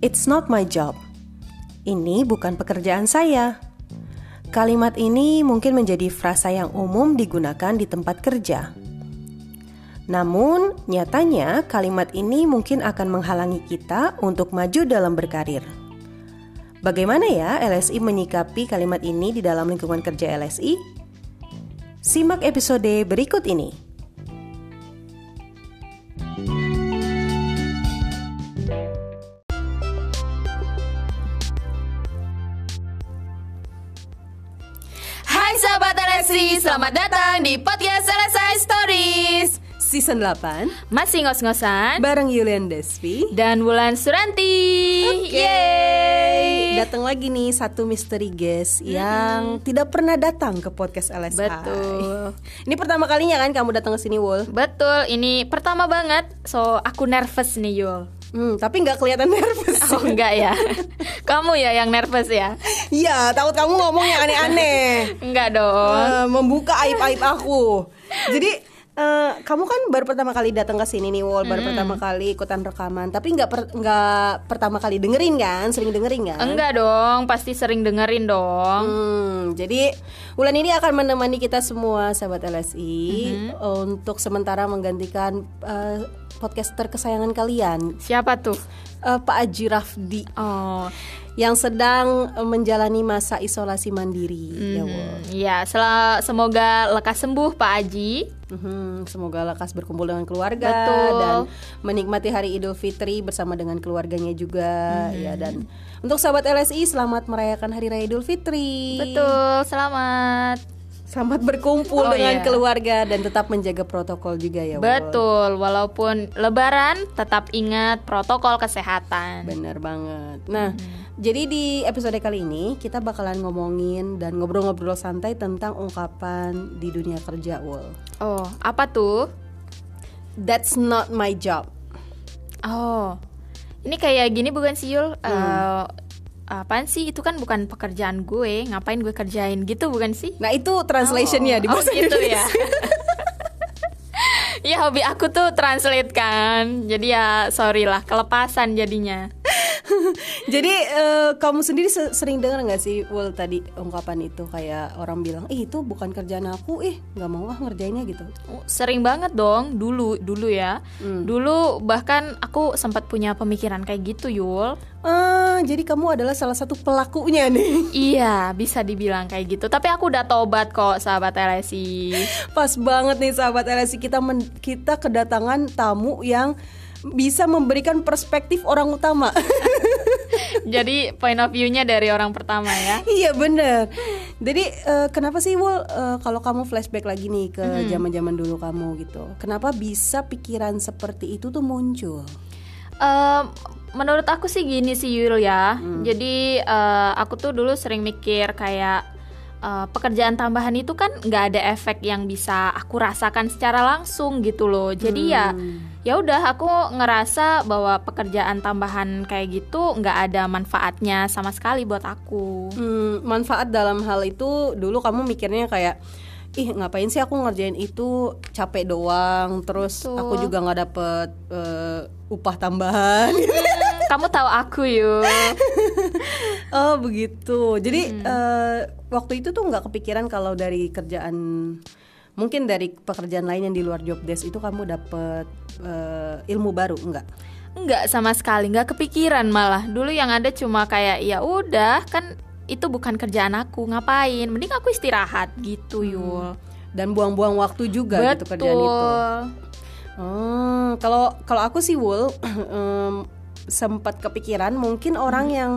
It's not my job. Ini bukan pekerjaan saya. Kalimat ini mungkin menjadi frasa yang umum digunakan di tempat kerja. Namun, nyatanya kalimat ini mungkin akan menghalangi kita untuk maju dalam berkarir. Bagaimana ya LSI menyikapi kalimat ini di dalam lingkungan kerja LSI? Simak episode berikut ini. Selamat datang di podcast Selesai Stories. Season 8 Masih ngos-ngosan Bareng Yulian Desvi. Dan Wulan Suranti. Okay. Yeay. Datang lagi nih satu misteri guest hmm. Yang tidak pernah datang ke podcast LSI Betul. Ini pertama kalinya kan kamu datang ke sini Wul? Betul, ini pertama banget. So aku nervous nih Yul Hmm, tapi nggak kelihatan nervous. Oh enggak ya. kamu ya yang nervous ya? Iya, takut kamu ngomong yang aneh-aneh. enggak dong. Uh, membuka aib-aib aku. Jadi Uh, kamu kan baru pertama kali datang ke sini nih, Wol. Baru mm. pertama kali ikutan rekaman. Tapi nggak per, nggak pertama kali dengerin kan? Sering dengerin kan? Enggak dong, pasti sering dengerin dong. Hmm, jadi Wulan ini akan menemani kita semua, sahabat LSI, mm-hmm. untuk sementara menggantikan uh, podcaster kesayangan kalian. Siapa tuh? Uh, Pak Aji Rafdi. Oh yang sedang menjalani masa isolasi mandiri mm-hmm. ya Ya, semoga lekas sembuh Pak Aji. Mm-hmm. Semoga lekas berkumpul dengan keluarga Betul. dan menikmati hari Idul Fitri bersama dengan keluarganya juga mm-hmm. ya dan untuk sahabat LSI selamat merayakan hari raya Idul Fitri. Betul, selamat. Selamat berkumpul oh, dengan iya. keluarga dan tetap menjaga protokol juga ya. Betul, walaupun Lebaran tetap ingat protokol kesehatan. Bener banget. Nah, hmm. Jadi di episode kali ini kita bakalan ngomongin dan ngobrol-ngobrol santai tentang ungkapan di dunia kerja, Wol. Oh, apa tuh? That's not my job. Oh, ini kayak gini bukan sih Yul? Hmm. Uh, apaan sih itu kan bukan pekerjaan gue ngapain gue kerjain gitu bukan sih nah itu translationnya oh, di bahasa oh, gitu ya ya hobi aku tuh translate kan jadi ya sorry lah kelepasan jadinya Jadi uh, kamu sendiri sering dengar nggak sih Wul tadi ungkapan itu kayak orang bilang, "Eh, itu bukan kerjaan aku, eh, nggak mau ah ngerjainnya gitu." Oh, sering banget dong, dulu dulu ya. Hmm. Dulu bahkan aku sempat punya pemikiran kayak gitu, Yul. Uh, jadi kamu adalah salah satu pelakunya nih. Iya, bisa dibilang kayak gitu. Tapi aku udah tobat kok, sahabat LSI. Pas banget nih sahabat LSI kita men kita kedatangan tamu yang bisa memberikan perspektif orang utama. Jadi point of view-nya dari orang pertama ya. iya bener. Jadi uh, kenapa sih Wol uh, kalau kamu flashback lagi nih ke zaman-zaman dulu kamu gitu. Kenapa bisa pikiran seperti itu tuh muncul? Uh, menurut aku sih gini sih Yul ya. Hmm. Jadi uh, aku tuh dulu sering mikir kayak uh, pekerjaan tambahan itu kan nggak ada efek yang bisa aku rasakan secara langsung gitu loh. Jadi ya, hmm. ya ya udah aku ngerasa bahwa pekerjaan tambahan kayak gitu nggak ada manfaatnya sama sekali buat aku. Hmm, manfaat dalam hal itu dulu kamu mikirnya kayak ih ngapain sih aku ngerjain itu? Capek doang. Terus Betul. aku juga nggak dapet uh, upah tambahan kamu tahu aku yuk oh begitu jadi hmm. uh, waktu itu tuh nggak kepikiran kalau dari kerjaan mungkin dari pekerjaan lain yang di luar job desk itu kamu dapet uh, ilmu baru enggak Enggak sama sekali, nggak kepikiran malah. Dulu yang ada cuma kayak ya udah kan itu bukan kerjaan aku, ngapain? Mending aku istirahat gitu, hmm. Yul. Dan buang-buang waktu juga Betul. gitu kerjaan itu. Hmm, kalau kalau aku sih Wul um, sempat kepikiran mungkin orang hmm. yang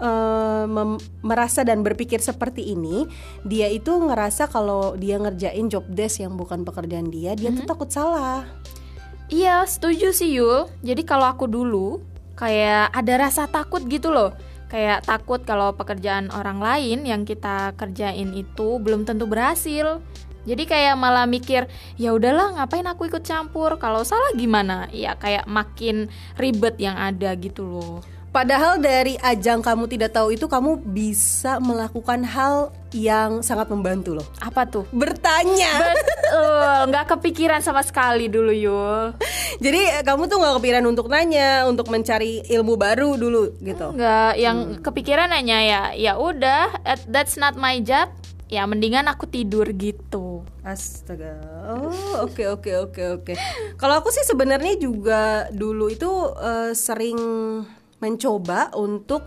uh, merasa dan berpikir seperti ini, dia itu ngerasa kalau dia ngerjain job desk yang bukan pekerjaan dia, dia -hmm. tuh takut salah. Iya, setuju sih Yul. Jadi kalau aku dulu kayak ada rasa takut gitu loh. Kayak takut kalau pekerjaan orang lain yang kita kerjain itu belum tentu berhasil. Jadi kayak malah mikir, ya udahlah ngapain aku ikut campur? Kalau salah gimana? Ya kayak makin ribet yang ada gitu loh. Padahal dari ajang kamu tidak tahu itu kamu bisa melakukan hal yang sangat membantu loh. Apa tuh? Bertanya. Betul, nggak kepikiran sama sekali dulu Yul. Jadi eh, kamu tuh nggak kepikiran untuk nanya, untuk mencari ilmu baru dulu gitu. Enggak, yang kepikiran nanya ya, ya udah, that- that's not my job. Ya mendingan aku tidur gitu. Astaga. Oh, oke oke oke oke. Kalau aku sih sebenarnya juga dulu itu eh, sering mencoba untuk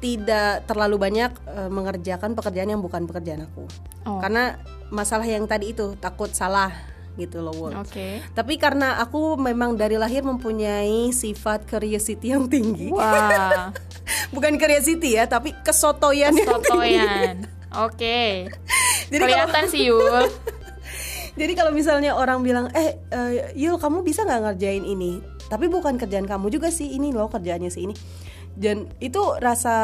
tidak terlalu banyak eh, mengerjakan pekerjaan yang bukan pekerjaan aku. Oh. Karena masalah yang tadi itu takut salah gitu loh. Oke. Tapi karena aku memang dari lahir mempunyai sifat curiosity yang tinggi. Wah, Bukan curiosity ya, tapi kesotoyan yang tinggi. Oke. Jadi kalau- Kelihatan sih Yul. Jadi kalau misalnya orang bilang, eh eh, Yul kamu bisa nggak ngerjain ini? Tapi bukan kerjaan kamu juga sih ini loh kerjaannya sih ini. Dan itu rasa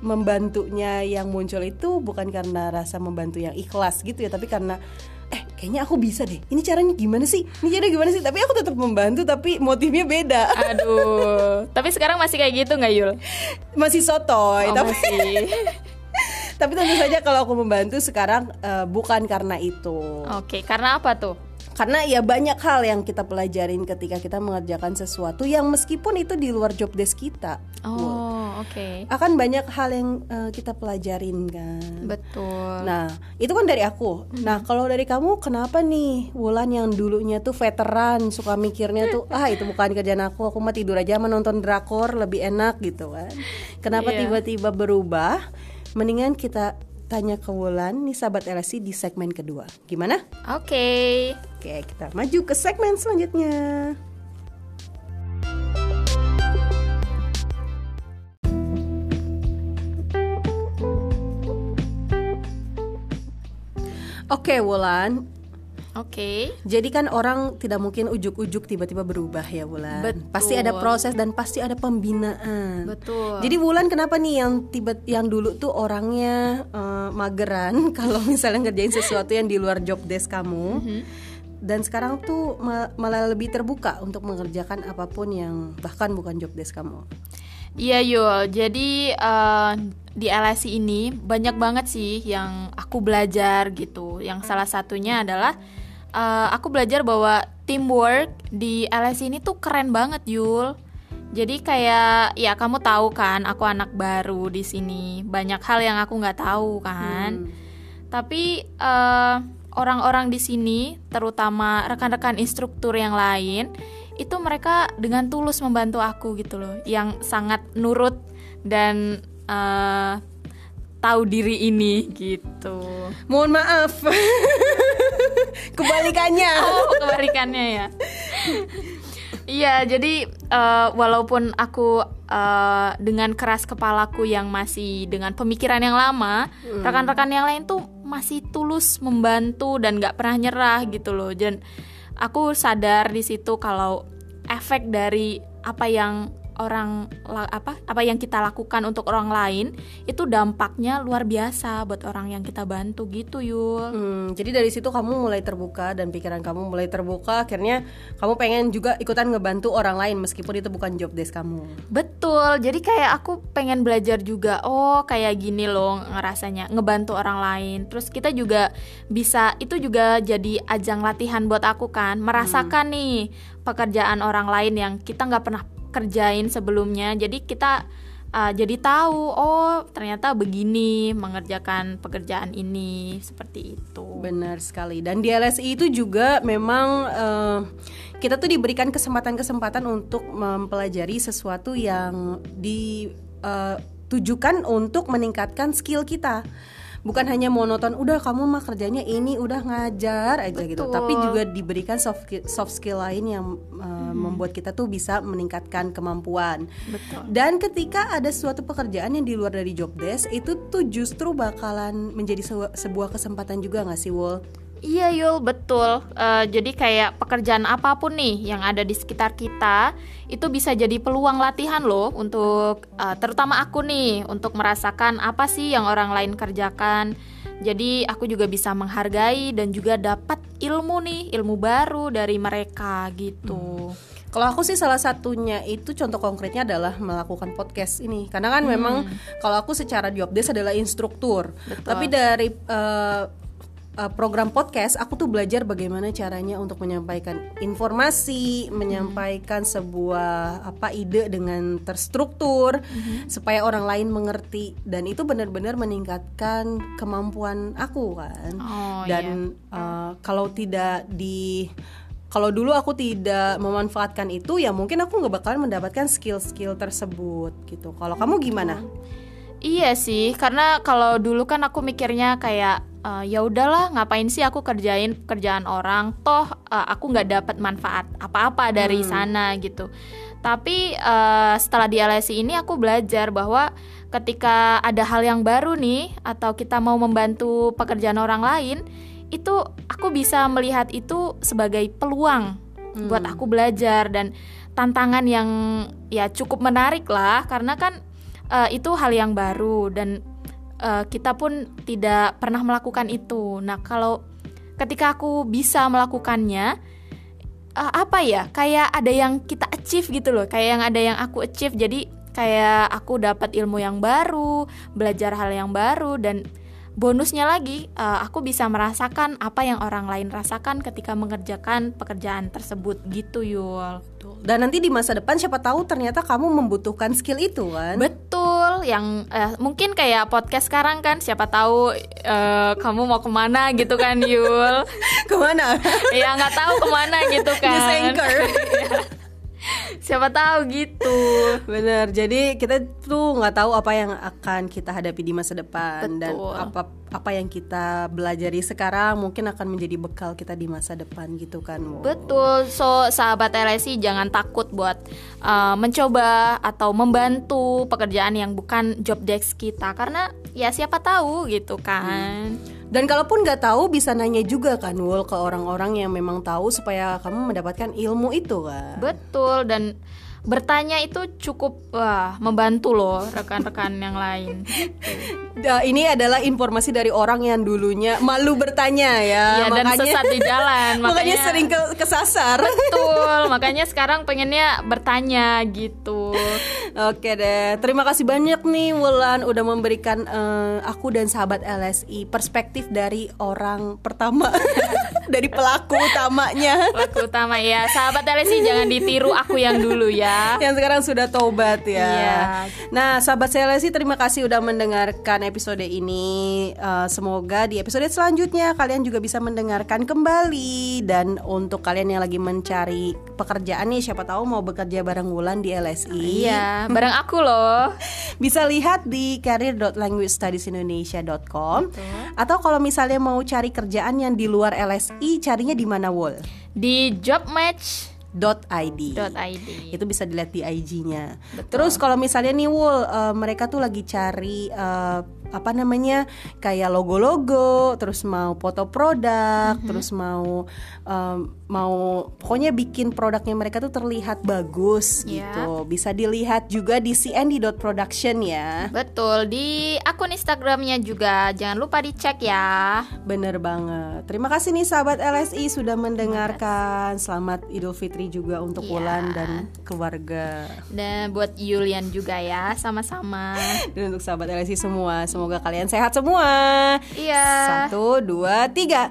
membantunya yang muncul itu bukan karena rasa membantu yang ikhlas gitu ya, tapi karena eh kayaknya aku bisa deh. Ini caranya gimana sih? Ini caranya gimana sih? Tapi aku tetap membantu tapi motifnya beda. Aduh. Tapi sekarang masih kayak gitu nggak Yul? Masih sotoy, Oh, tapi masih. Tapi tentu saja kalau aku membantu sekarang eh, bukan karena itu. Oke, karena apa tuh? Karena ya banyak hal yang kita pelajarin ketika kita mengerjakan sesuatu yang meskipun itu di luar job desk kita. Oh, oke. Akan banyak hal yang eh, kita pelajarin kan. Betul. Nah, itu kan dari aku. Nah, kalau dari kamu kenapa nih Wulan yang dulunya tuh veteran suka mikirnya tuh ah itu bukan kerjaan aku, aku mah tidur aja menonton drakor lebih enak gitu kan. Kenapa Iya. tiba-tiba berubah? Mendingan kita tanya ke Wulan nih sahabat LSI di segmen kedua. Gimana? Oke. Oke, kita maju ke segmen selanjutnya. Oke, Wulan. Oke. Jadi kan orang tidak mungkin ujuk-ujuk tiba-tiba berubah ya, Wulan. Betul. Pasti ada proses dan pasti ada pembinaan. Betul. Jadi Wulan kenapa nih yang tiba yang dulu tuh orangnya eh, mageran kalau misalnya ngerjain sesuatu yang di luar job desk kamu. Dan sekarang tuh ma- malah lebih terbuka untuk mengerjakan apa pun yang bahkan bukan job desk kamu. Iya Yul, jadi eh, di LSI ini banyak banget sih yang aku belajar gitu. Yang salah satunya adalah eh, aku belajar bahwa teamwork di LSI ini tuh keren banget Yul. Jadi kayak ya kamu tahu kan, aku anak baru di sini, banyak hal yang aku nggak tahu kan. Tapi eh, orang-orang di sini, terutama rekan-rekan instruktur yang lain, itu mereka dengan tulus membantu aku gitu loh, yang sangat nurut dan eh, tahu diri ini gitu. Mohon maaf. Kebalikannya. Oh, kebalikannya ya. Iya, jadi eh, walaupun aku eh, dengan keras kepalaku yang masih dengan pemikiran yang lama, rekan-rekan yang lain tuh masih tulus membantu dan nggak pernah nyerah gitu loh. Dan aku sadar di situ kalau efek dari apa yang orang apa apa yang kita lakukan untuk orang lain itu dampaknya luar biasa buat orang yang kita bantu gitu Yul. Hmm, jadi dari situ kamu mulai terbuka dan pikiran kamu mulai terbuka. Akhirnya kamu pengen juga ikutan ngebantu orang lain meskipun itu bukan job desk kamu. Betul, jadi kayak aku pengen belajar juga. Oh, kayak gini loh ngerasanya ngebantu orang lain. Terus kita juga bisa itu juga jadi ajang latihan buat aku kan, merasakan nih pekerjaan orang lain yang kita nggak pernah kerjain sebelumnya. Jadi kita uh, jadi tahu, oh ternyata begini mengerjakan pekerjaan ini seperti itu. Benar sekali. Dan di LSI itu juga memang eh, kita tuh diberikan kesempatan-kesempatan untuk mempelajari sesuatu yang ditujukan untuk meningkatkan skill kita. Bukan hanya monoton, udah kamu mah kerjanya ini udah ngajar aja gitu. Betul. Tapi juga diberikan soft skill, soft skill lain yang eh, membuat kita tuh bisa meningkatkan kemampuan. Betul. Dan ketika ada suatu pekerjaan yang di luar dari job desk itu tuh justru bakalan menjadi sebuah, sebuah kesempatan juga nggak sih Wol? Iya Yul, betul. Eh, jadi kayak pekerjaan apa pun nih yang ada di sekitar kita itu bisa jadi peluang latihan loh untuk eh, terutama aku nih untuk merasakan apa sih yang orang lain kerjakan. Jadi aku juga bisa menghargai dan juga dapat ilmu nih, ilmu baru dari mereka gitu. Kalau aku sih salah satunya itu contoh konkretnya adalah melakukan podcast ini. Karena kan memang kalau aku secara job desk adalah instruktur. Betul. Tapi dari eh, uh, program podcast aku tuh belajar bagaimana caranya untuk menyampaikan informasi, menyampaikan sebuah apa ide dengan terstruktur supaya orang lain mengerti dan itu benar-benar meningkatkan kemampuan aku kan. Oh, dan uh, kalau tidak di kalau dulu aku tidak memanfaatkan itu ya mungkin aku nggak bakalan mendapatkan skill-skill tersebut gitu. Kalau kamu gimana? Iya sih, karena kalau dulu kan aku mikirnya kayak uh, ya udahlah ngapain sih aku kerjain pekerjaan orang, toh uh, aku nggak dapat manfaat apa-apa dari sana gitu. Tapi uh, setelah di LSI ini aku belajar bahwa ketika ada hal yang baru nih atau kita mau membantu pekerjaan orang lain, itu aku bisa melihat itu sebagai peluang buat aku belajar dan tantangan yang ya cukup menarik lah. Karena kan uh, itu hal yang baru dan uh, kita pun tidak pernah melakukan itu. Nah, kalau ketika aku bisa melakukannya uh, apa ya? Kayak ada yang kita achieve gitu loh. Kayak yang ada yang aku achieve. Jadi kayak aku dapat ilmu yang baru, belajar hal yang baru dan bonusnya lagi uh, aku bisa merasakan apa yang orang lain rasakan ketika mengerjakan pekerjaan tersebut gitu Yul. Dan nanti di masa depan siapa tahu ternyata kamu membutuhkan skill itu kan? Betul, yang eh, mungkin kayak podcast sekarang kan, siapa tahu eh, kamu mau ke mana gitu kan, Yul? Ke mana? ya nggak tahu ke mana gitu kan. Siapa tahu gitu. Bener. Jadi kita tuh nggak tahu apa yang akan kita hadapi di masa depan dan Betul. apa apa yang kita belajari sekarang mungkin akan menjadi bekal kita di masa depan gitu kan. Mo. Betul, so sahabat LSI jangan takut buat uh, mencoba atau membantu pekerjaan yang bukan job desk kita karena ya siapa tahu gitu kan. Dan kalaupun nggak tahu bisa nanya juga kan Wul ke orang-orang yang memang tahu supaya kamu mendapatkan ilmu itu kan. Betul dan bertanya itu cukup wah membantu loh rekan-rekan yang lain. Ini adalah informasi dari orang yang dulunya malu bertanya ya. Iya dan sesat di jalan makanya sering ke, kesasar. Betul, makanya sekarang pengennya bertanya gitu. Oke deh, terima kasih banyak nih Wulan udah memberikan eh, aku dan sahabat LSI perspektif dari orang pertama dari pelaku utamanya. Pelaku utama ya, sahabat LSI jangan ditiru aku yang dulu ya. Yang sekarang sudah tobat ya. Iya. Nah, sahabat Selesi terima kasih udah mendengarkan episode ini. Eh, semoga di episode selanjutnya kalian juga bisa mendengarkan kembali dan untuk kalian yang lagi mencari pekerjaan nih, siapa tahu mau bekerja bareng Wulan di LSI. Iya, bareng aku loh. Bisa lihat di career.languagestudiesindonesia.com atau kalau misalnya mau cari kerjaan yang di luar LSI, carinya di mana Wul? Di jobmatch .id. .id. Itu bisa dilihat di IG-nya. Terus kalau misalnya nih Wul, eh, mereka tuh lagi cari eh, apa namanya kayak logo-logo, terus mau foto produk, Mhm. terus mau em, mau pokoknya bikin produknya mereka tuh terlihat bagus Iya. gitu. Bisa dilihat juga di cnd.production ya. Betul, di akun Instagramnya juga jangan lupa dicek ya. Bener banget. Terima kasih nih sahabat LSI sudah mendengarkan. Selamat Idul Fitri juga untuk Iya. Wulan dan keluarga. Dan buat Yulian juga ya, sama-sama. Dan untuk sahabat LSI semua, semoga kalian sehat semua. Iya. Satu, dua, tiga.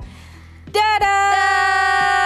Dadah.